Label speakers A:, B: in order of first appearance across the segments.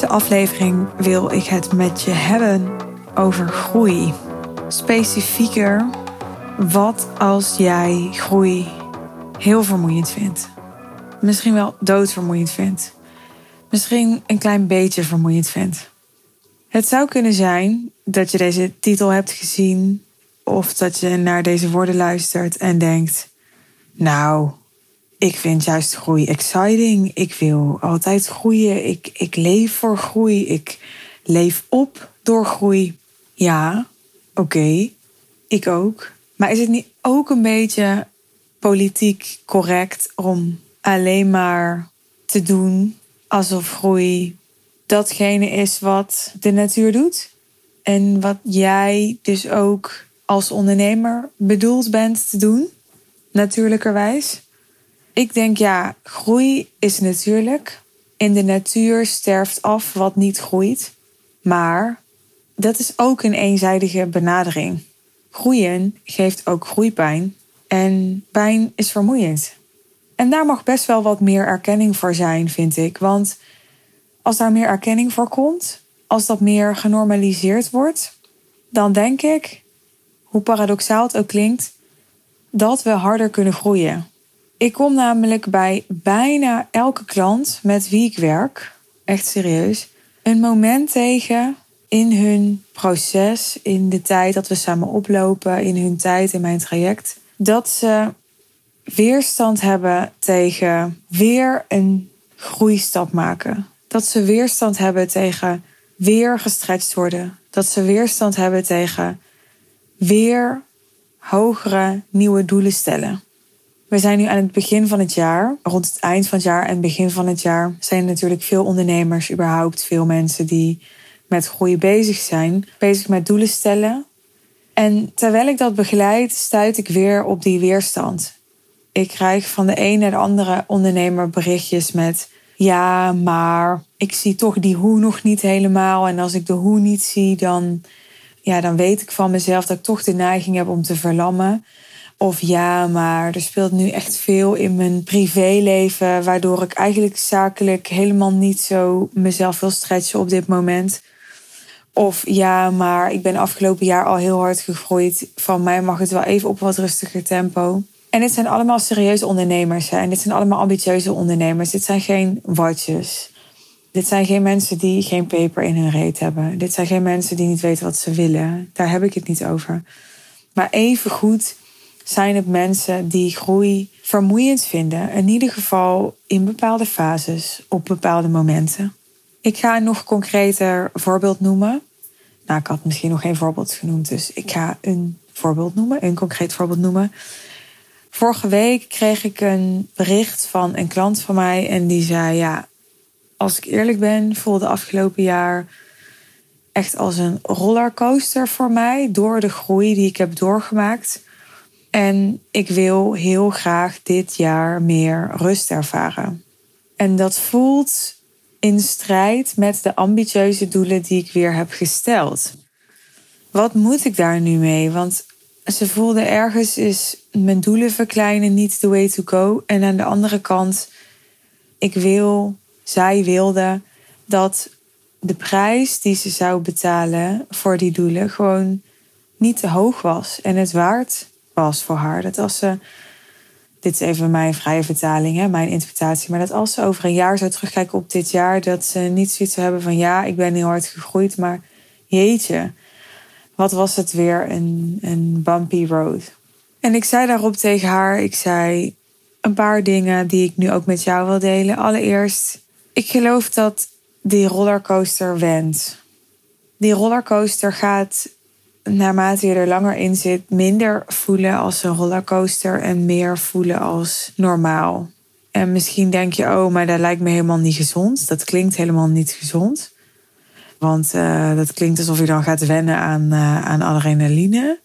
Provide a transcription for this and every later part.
A: deze aflevering wil ik het met je hebben over groei. Specifieker, wat als jij groei heel vermoeiend vindt? Misschien wel doodvermoeiend vindt. Misschien een klein beetje vermoeiend vindt. Het zou kunnen zijn dat je deze titel hebt gezien of dat je naar deze woorden luistert en denkt: Nou, ik vind juist groei exciting. Ik wil altijd groeien. Ik, ik leef voor groei. Ik leef op door groei. Ja, oké. Ik ook. Maar is het niet ook een beetje politiek correct om alleen maar te doen alsof groei datgene is wat de natuur doet? En wat jij dus ook als ondernemer bedoeld bent te doen, natuurlijkerwijs? Ik denk ja, groei is natuurlijk. In de natuur sterft af wat niet groeit. Maar dat is ook een eenzijdige benadering. Groeien geeft ook groeipijn. En pijn is vermoeiend. En daar mag best wel wat meer erkenning voor zijn, vind ik. Want als daar meer erkenning voor komt, als dat meer genormaliseerd wordt, dan denk ik, hoe paradoxaal het ook klinkt, dat we harder kunnen groeien. Ik kom namelijk bij bijna elke klant met wie ik werk, echt serieus, een moment tegen in hun proces, in de tijd dat we samen oplopen, in hun tijd in mijn traject, dat ze weerstand hebben tegen weer een groeistap maken. Dat ze weerstand hebben tegen weer gestretched worden. Dat ze weerstand hebben tegen weer hogere nieuwe doelen stellen. We zijn nu aan het begin van het jaar. Rond het eind van het jaar en begin van het jaar zijn er natuurlijk veel ondernemers, überhaupt veel mensen die met groei bezig zijn, bezig met doelen stellen. En terwijl ik dat begeleid, stuit ik weer op die weerstand. Ik krijg van de een naar de andere ondernemer berichtjes met: Ja, maar ik zie toch die hoe nog niet helemaal. En als ik de hoe niet zie, dan, ja, dan weet ik van mezelf dat ik toch de neiging heb om te verlammen. Of ja, maar er speelt nu echt veel in mijn privéleven, waardoor ik eigenlijk zakelijk helemaal niet zo mezelf wil stretchen op dit moment. Of ja, maar ik ben afgelopen jaar al heel hard gegroeid. Van mij mag het wel even op wat rustiger tempo. En dit zijn allemaal serieuze ondernemers. En dit zijn allemaal ambitieuze ondernemers. Dit zijn geen watjes. Dit zijn geen mensen die geen peper in hun reet hebben. Dit zijn geen mensen die niet weten wat ze willen. Daar heb ik het niet over. Maar even goed zijn het mensen die groei vermoeiend vinden. In ieder geval in bepaalde fases, op bepaalde momenten. Ik ga een nog concreter voorbeeld noemen. Nou, ik had misschien nog geen voorbeeld genoemd, dus ik ga een voorbeeld noemen, een concreet voorbeeld noemen. Vorige week kreeg ik een bericht van een klant van mij en die zei: Ja, als ik eerlijk ben, voelde afgelopen jaar echt als een rollercoaster voor mij door de groei die ik heb doorgemaakt. En ik wil heel graag dit jaar meer rust ervaren. En dat voelt in strijd met de ambitieuze doelen die ik weer heb gesteld. Wat moet ik daar nu mee? Want ze voelde ergens is mijn doelen verkleinen niet the way to go. En aan de andere kant, ik wil, zij wilde dat de prijs die ze zou betalen voor die doelen gewoon niet te hoog was en het waard was voor haar. Dat als ze, dit is even mijn vrije vertaling, hè, mijn interpretatie, maar dat als ze over een jaar zou terugkijken op dit jaar, dat ze niet zoiets hebben van ja, ik ben heel hard gegroeid, maar jeetje, wat was het weer een, een bumpy road. En ik zei daarop tegen haar, ik zei een paar dingen die ik nu ook met jou wil delen. Allereerst, ik geloof dat die rollercoaster wendt. Die rollercoaster gaat naarmate je er langer in zit, minder voelen als een rollercoaster en meer voelen als normaal. En misschien denk je, oh, maar dat lijkt me helemaal niet gezond. Dat klinkt helemaal niet gezond. Want uh, dat klinkt alsof je dan gaat wennen aan, uh, aan adrenaline.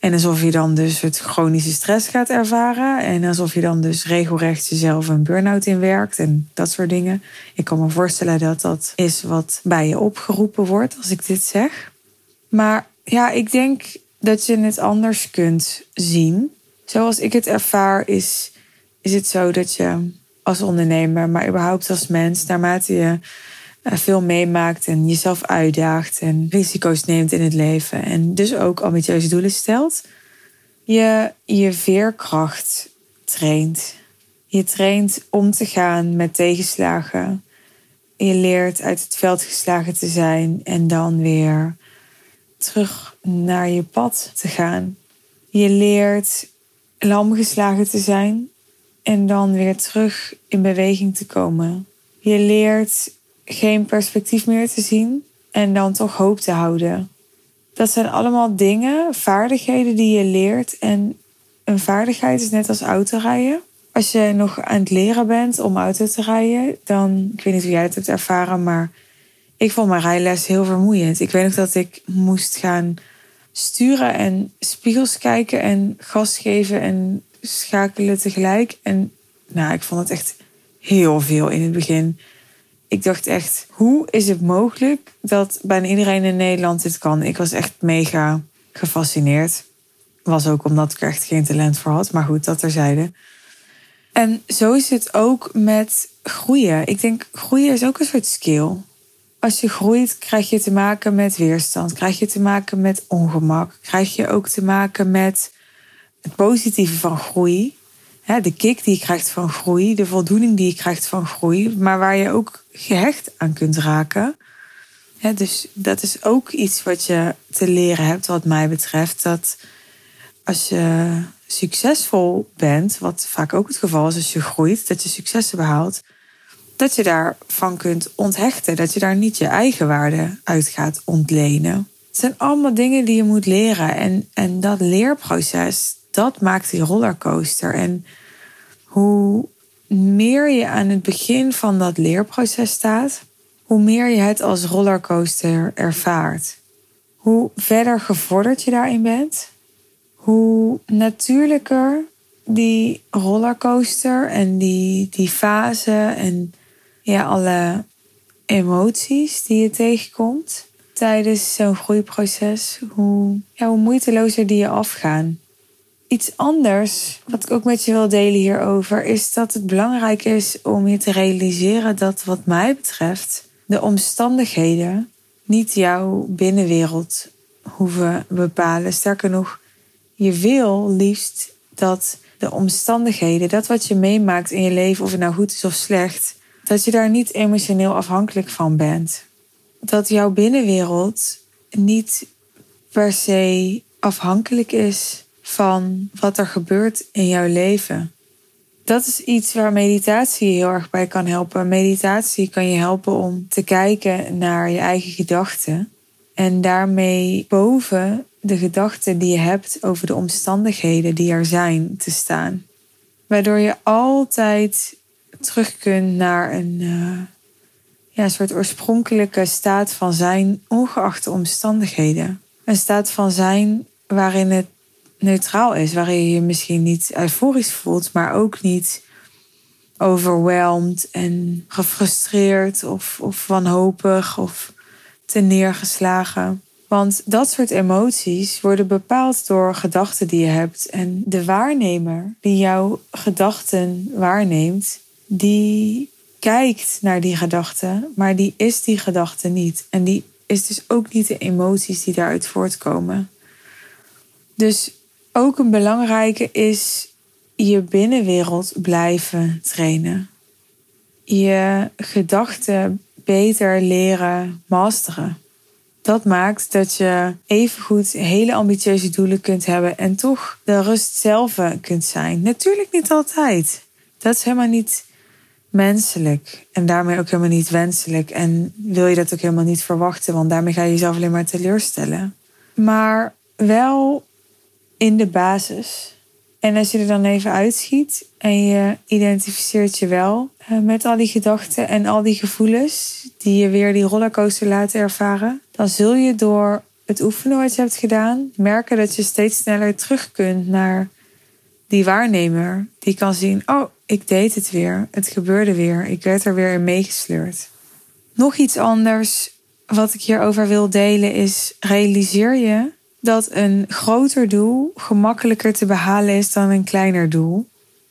A: En alsof je dan dus het chronische stress gaat ervaren. En alsof je dan dus regelrecht jezelf een burn-out inwerkt en dat soort dingen. Ik kan me voorstellen dat dat is wat bij je opgeroepen wordt als ik dit zeg. Maar ja, ik denk dat je het anders kunt zien. Zoals ik het ervaar, is, is het zo dat je als ondernemer, maar überhaupt als mens, naarmate je eh, veel meemaakt en jezelf uitdaagt en risico's neemt in het leven. En dus ook ambitieuze doelen stelt. Je je veerkracht traint. Je traint om te gaan met tegenslagen. Je leert uit het veld geslagen te zijn en dan weer terug naar je pad te gaan. Je leert lam geslagen te zijn en dan weer terug in beweging te komen. Je leert geen perspectief meer te zien en dan toch hoop te houden. Dat zijn allemaal dingen, vaardigheden die je leert. En een vaardigheid is net als autorijden. Als je nog aan het leren bent om auto te rijden, dan, ik weet niet hoe jij het hebt ervaren, maar ik vond mijn rijles heel vermoeiend. Ik weet nog dat ik moest gaan sturen en spiegels kijken en gas geven en schakelen tegelijk. En nou, ik vond het echt heel veel in het begin. Ik dacht echt, hoe is het mogelijk dat bijna iedereen in Nederland dit kan? Ik was echt mega gefascineerd. Was ook omdat ik er echt geen talent voor had. Maar goed, dat terzijde. En zo is het ook met groeien. Ik denk, groeien is ook een soort skill. Als je groeit, krijg je te maken met weerstand. Krijg je te maken met ongemak. Krijg je ook te maken met het positieve van groei. De kick die je krijgt van groei. De voldoening die je krijgt van groei. Maar waar je ook gehecht aan kunt raken. Dus dat is ook iets wat je te leren hebt, wat mij betreft. Dat als je succesvol bent, wat vaak ook het geval is als je groeit, dat je successen behaalt, dat je daarvan kunt onthechten. Dat je daar niet je eigen waarde uit gaat ontlenen. Het zijn allemaal dingen die je moet leren. En, en dat leerproces, dat maakt die rollercoaster. En hoe meer je aan het begin van dat leerproces staat, hoe meer je het als rollercoaster ervaart. Hoe verder gevorderd je daarin bent, hoe natuurlijker die rollercoaster en die, die fase en ja, alle emoties die je tegenkomt tijdens zo'n groeiproces, hoe, ja, hoe moeitelozer die je afgaan. Iets anders, wat ik ook met je wil delen hierover, is dat het belangrijk is om je te realiseren dat, wat mij betreft, de omstandigheden niet jouw binnenwereld hoeven bepalen. Sterker nog, je wil liefst dat de omstandigheden, dat wat je meemaakt in je leven, of het nou goed is of slecht, dat je daar niet emotioneel afhankelijk van bent. Dat jouw binnenwereld niet per se afhankelijk is van wat er gebeurt in jouw leven. Dat is iets waar meditatie heel erg bij kan helpen. Meditatie kan je helpen om te kijken naar je eigen gedachten en daarmee boven de gedachten die je hebt over de omstandigheden die er zijn te staan. Waardoor je altijd terug kunt naar een uh, ja, soort oorspronkelijke staat van zijn, ongeacht de omstandigheden. Een staat van zijn waarin het neutraal is, waarin je je misschien niet euforisch voelt, maar ook niet overweldigd en gefrustreerd of, of wanhopig of te neergeslagen. Want dat soort emoties worden bepaald door gedachten die je hebt. En de waarnemer die jouw gedachten waarneemt, die kijkt naar die gedachten, maar die is die gedachte niet. En die is dus ook niet de emoties die daaruit voortkomen. Dus ook een belangrijke is je binnenwereld blijven trainen. Je gedachten beter leren masteren. Dat maakt dat je evengoed hele ambitieuze doelen kunt hebben en toch de rust zelf kunt zijn. Natuurlijk niet altijd. Dat is helemaal niet menselijk en daarmee ook helemaal niet wenselijk. En wil je dat ook helemaal niet verwachten, want daarmee ga je jezelf alleen maar teleurstellen. Maar wel in de basis. En als je er dan even uitschiet en je identificeert je wel eh, met al die gedachten en al die gevoelens die je weer die rollercoaster laten ervaren, dan zul je door het oefenen wat je hebt gedaan merken dat je steeds sneller terug kunt naar die waarnemer. Die kan zien, oh, ik deed het weer, het gebeurde weer, ik werd er weer in meegesleurd. Nog iets anders wat ik hierover wil delen is, realiseer je dat een groter doel gemakkelijker te behalen is dan een kleiner doel.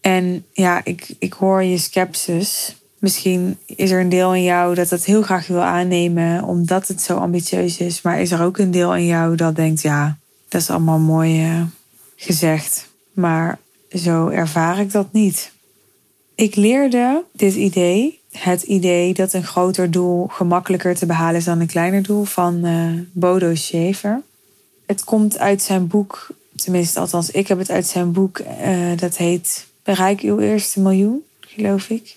A: En ja, ik, ik hoor je sceptisch. Misschien is er een deel in jou dat het heel graag wil aannemen, omdat het zo ambitieus is. Maar is er ook een deel in jou dat denkt: ja, dat is allemaal mooi uh, gezegd. Maar zo ervaar ik dat niet. Ik leerde dit idee, het idee dat een groter doel gemakkelijker te behalen is dan een kleiner doel, van uh, Bodo Schaefer. Het komt uit zijn boek, tenminste, althans, ik heb het uit zijn boek, uh, dat heet Bereik uw eerste miljoen, geloof ik.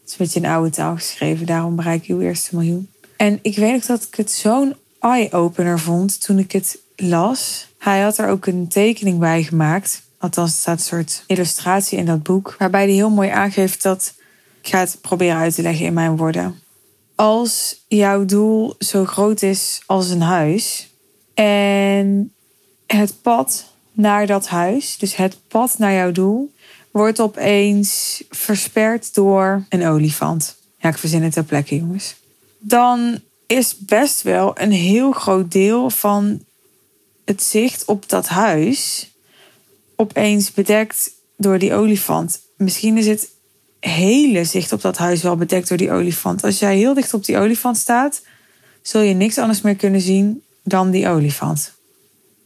A: Het is een beetje in oude taal geschreven, daarom bereik uw eerste miljoen. En ik weet ook dat ik het zo'n eye-opener vond toen ik het las. Hij had er ook een tekening bij gemaakt. Althans, er staat een soort illustratie in dat boek. Waarbij hij heel mooi aangeeft dat. Ik ga het proberen uit te leggen in mijn woorden. Als jouw doel zo groot is als een huis. En het pad naar dat huis, dus het pad naar jouw doel, wordt opeens versperd door een olifant. Ja, ik verzin het ter plekke, jongens. Dan is best wel een heel groot deel van het zicht op dat huis opeens bedekt door die olifant. Misschien is het hele zicht op dat huis wel bedekt door die olifant. Als jij heel dicht op die olifant staat, zul je niks anders meer kunnen zien dan die olifant.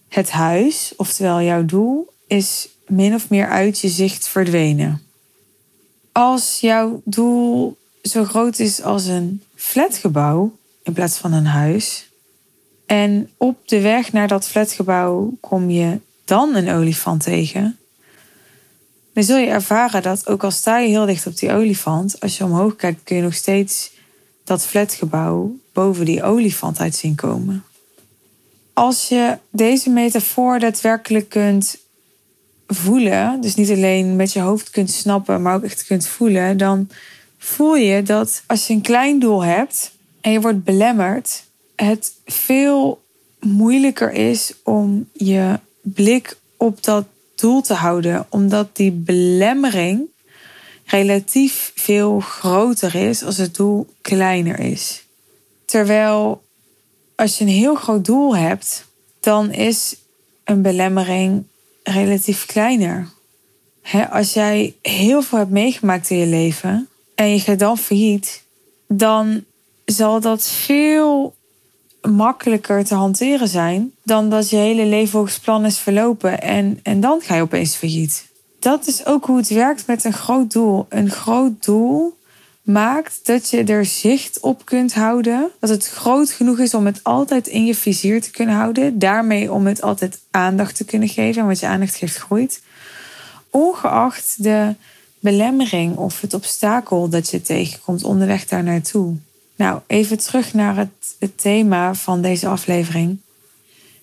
A: Het huis, oftewel jouw doel, is min of meer uit je zicht verdwenen. Als jouw doel zo groot is als een flatgebouw in plaats van een huis, en op de weg naar dat flatgebouw kom je dan een olifant tegen, dan zul je ervaren dat ook al sta je heel dicht op die olifant, als je omhoog kijkt kun je nog steeds dat flatgebouw boven die olifant uit zien komen. Als je deze metafoor daadwerkelijk kunt voelen, dus niet alleen met je hoofd kunt snappen, maar ook echt kunt voelen, dan voel je dat als je een klein doel hebt en je wordt belemmerd, het veel moeilijker is om je blik op dat doel te houden, omdat die belemmering relatief veel groter is als het doel kleiner is. Terwijl als je een heel groot doel hebt, dan is een belemmering relatief kleiner. als jij heel veel hebt meegemaakt in je leven en je gaat dan failliet, dan zal dat veel makkelijker te hanteren zijn dan dat je hele leven plan is verlopen en, en dan ga je opeens failliet. Dat is ook hoe het werkt met een groot doel. Een groot doel maakt dat je er zicht op kunt houden. Dat het groot genoeg is om het altijd in je vizier te kunnen houden. Daarmee om het altijd aandacht te kunnen geven. En wat je aandacht geeft, groeit. Ongeacht de belemmering of het obstakel dat je tegenkomt onderweg daar naartoe. Nou, even terug naar het, het thema van deze aflevering.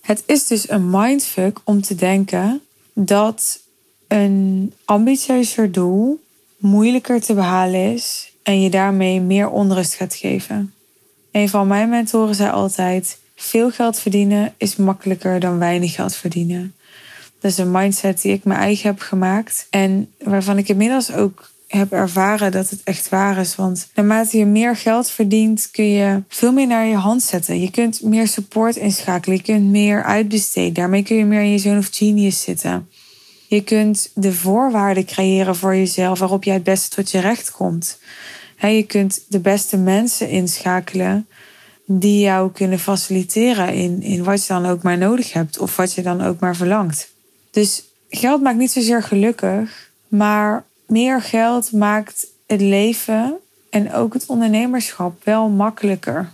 A: Het is dus een mindfuck om te denken dat een ambitieuzer doel moeilijker te behalen is en je daarmee meer onrust gaat geven. Een van mijn mentoren zei altijd: veel geld verdienen is makkelijker dan weinig geld verdienen. Dat is een mindset die ik mijn eigen heb gemaakt en waarvan ik inmiddels ook heb ervaren dat het echt waar is. Want naarmate je meer geld verdient, kun je veel meer naar je hand zetten. Je kunt meer support inschakelen. Je kunt meer uitbesteden. Daarmee kun je meer in je zone of genius zitten. Je kunt de voorwaarden creëren voor jezelf waarop jij het beste tot je recht komt. Je kunt de beste mensen inschakelen die jou kunnen faciliteren in, in wat je dan ook maar nodig hebt of wat je dan ook maar verlangt. Dus geld maakt niet zozeer gelukkig, maar meer geld maakt het leven en ook het ondernemerschap wel makkelijker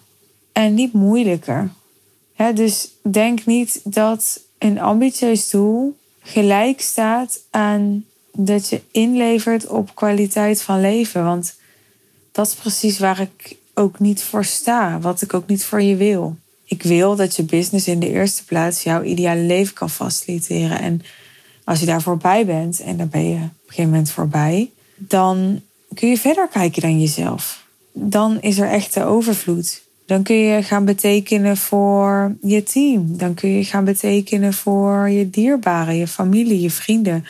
A: en niet moeilijker. dus denk niet dat een ambitieus doel gelijk staat aan dat je inlevert op kwaliteit van leven. Want dat is precies waar ik ook niet voor sta, wat ik ook niet voor je wil. Ik wil dat je business in de eerste plaats jouw ideale leven kan faciliteren. En als je daar voorbij bent, en daar ben je op een gegeven moment voorbij, dan kun je verder kijken dan jezelf. Dan is er echte overvloed. Dan kun je gaan betekenen voor je team. Dan kun je gaan betekenen voor je dierbaren, je familie, je vrienden.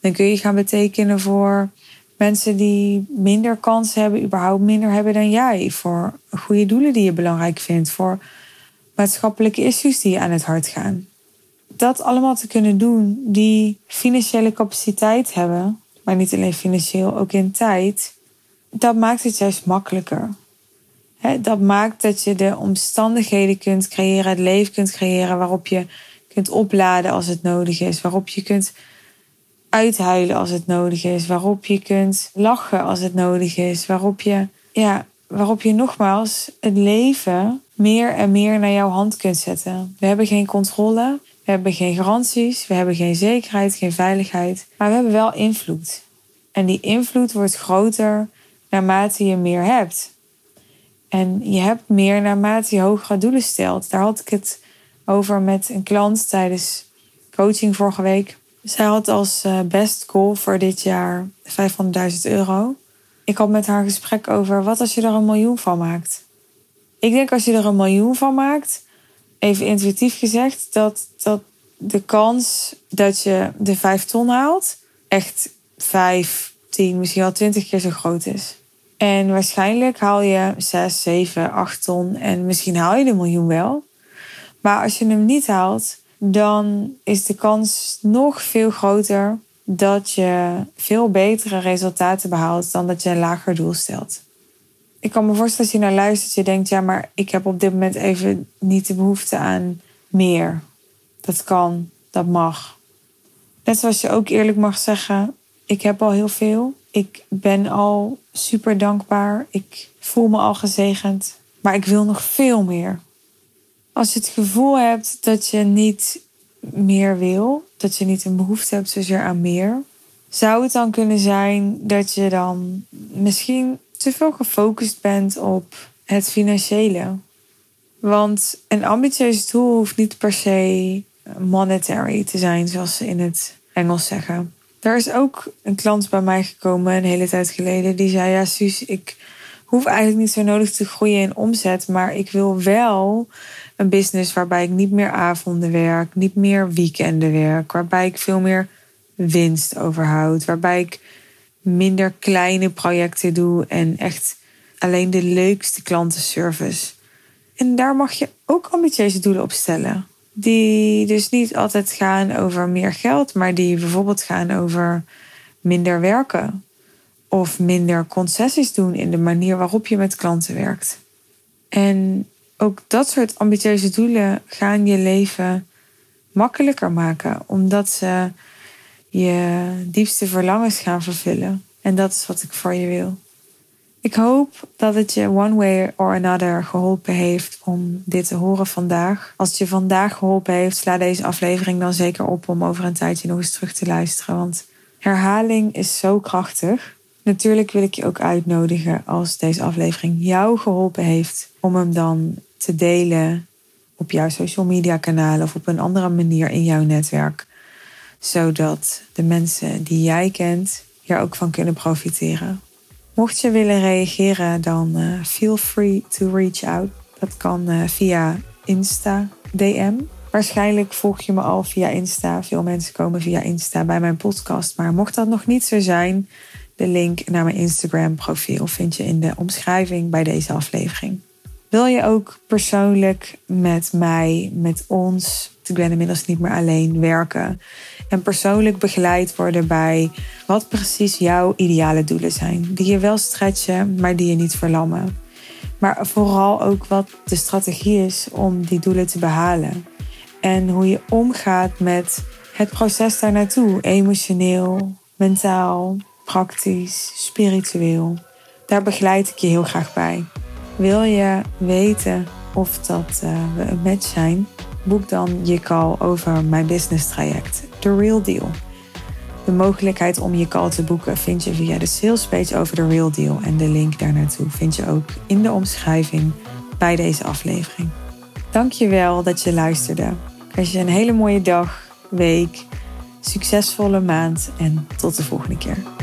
A: Dan kun je gaan betekenen voor mensen die minder kans hebben, überhaupt minder hebben dan jij. Voor goede doelen die je belangrijk vindt. Voor maatschappelijke issues die je aan het hart gaan. Dat allemaal te kunnen doen, die financiële capaciteit hebben, maar niet alleen financieel, ook in tijd, dat maakt het juist makkelijker. dat maakt dat je de omstandigheden kunt creëren, het leven kunt creëren waarop je kunt opladen als het nodig is, waarop je kunt uithuilen als het nodig is, waarop je kunt lachen als het nodig is, waarop je, ja, waarop je nogmaals het leven meer en meer naar jouw hand kunt zetten. We hebben geen controle, we hebben geen garanties, we hebben geen zekerheid, geen veiligheid, maar we hebben wel invloed. En die invloed wordt groter naarmate je meer hebt. En je hebt meer naarmate je hogere doelen stelt. Daar had ik het over met een klant tijdens coaching vorige week. Zij had als eh, best goal voor dit jaar 500.000 euro. Ik had met haar gesprek over wat als je er een miljoen van maakt. Ik denk als je er een miljoen van maakt, even intuïtief gezegd, dat, dat de kans dat je de 5 ton haalt echt 5, 10, misschien wel 20 keer zo groot is. En waarschijnlijk haal je 6, 7, 8 ton en misschien haal je de miljoen wel. Maar als je hem niet haalt, dan is de kans nog veel groter dat je veel betere resultaten behaalt dan dat je een lager doel stelt. Ik kan me voorstellen als je naar luistert, je denkt, ja, maar ik heb op dit moment even niet de behoefte aan meer. Dat kan, dat mag. Net zoals je ook eerlijk mag zeggen, ik heb al heel veel. Ik ben al super dankbaar. Ik voel me al gezegend. Maar ik wil nog veel meer. Als je het gevoel hebt dat je niet meer wil, dat je niet een behoefte hebt zozeer aan meer, zou het dan kunnen zijn dat je dan misschien te veel gefocust bent op het financiële? Want een ambitieus doel hoeft niet per se monetary te zijn, zoals ze in het Engels zeggen. Er is ook een klant bij mij gekomen een hele tijd geleden. Die zei: Ja, Suus, ik hoef eigenlijk niet zo nodig te groeien in omzet. Maar ik wil wel een business waarbij ik niet meer avonden werk, niet meer weekenden werk. Waarbij ik veel meer winst overhoud. Waarbij ik minder kleine projecten doe en echt alleen de leukste klantenservice. En daar mag je ook ambitieuze doelen op stellen die dus niet altijd gaan over meer geld, maar die bijvoorbeeld gaan over minder werken of minder concessies doen in de manier waarop je met klanten werkt. En ook dat soort ambitieuze doelen gaan je leven makkelijker maken, omdat ze je diepste verlangens gaan vervullen. En dat is wat ik voor je wil. Ik hoop dat het je one way or another geholpen heeft om dit te horen vandaag. Als het je vandaag geholpen heeft, sla deze aflevering dan zeker op om over een tijdje nog eens terug te luisteren. Want herhaling is zo krachtig. Natuurlijk wil ik je ook uitnodigen als deze aflevering jou geholpen heeft om hem dan te delen op jouw social media kanalen of op een andere manier in jouw netwerk. Zodat de mensen die jij kent hier ook van kunnen profiteren. Mocht je willen reageren, dan uh, feel free to reach out. Dat kan uh, via Insta DM. Waarschijnlijk volg je me al via Insta. Veel mensen komen via Insta bij mijn podcast. Maar mocht dat nog niet zo zijn, de link naar mijn Instagram profiel vind je in de omschrijving bij deze aflevering. Wil je ook persoonlijk met mij, met ons, ik ben inmiddels niet meer alleen, werken en persoonlijk begeleid worden bij wat precies jouw ideale doelen zijn. Die je wel stretchen, maar die je niet verlammen. Maar vooral ook wat de strategie is om die doelen te behalen. En hoe je omgaat met het proces daar naartoe, emotioneel, mentaal, praktisch, spiritueel. Daar begeleid ik je heel graag bij. Wil je weten of dat uh, we een match zijn? Boek dan je call over mijn business traject, The Real Deal. De mogelijkheid om je call te boeken vind je via de salespage over The Real Deal. En de link daar naartoe vind je ook in de omschrijving bij deze aflevering. Dankjewel dat je luisterde. Ik wens je een hele mooie dag, week, succesvolle maand en tot de volgende keer.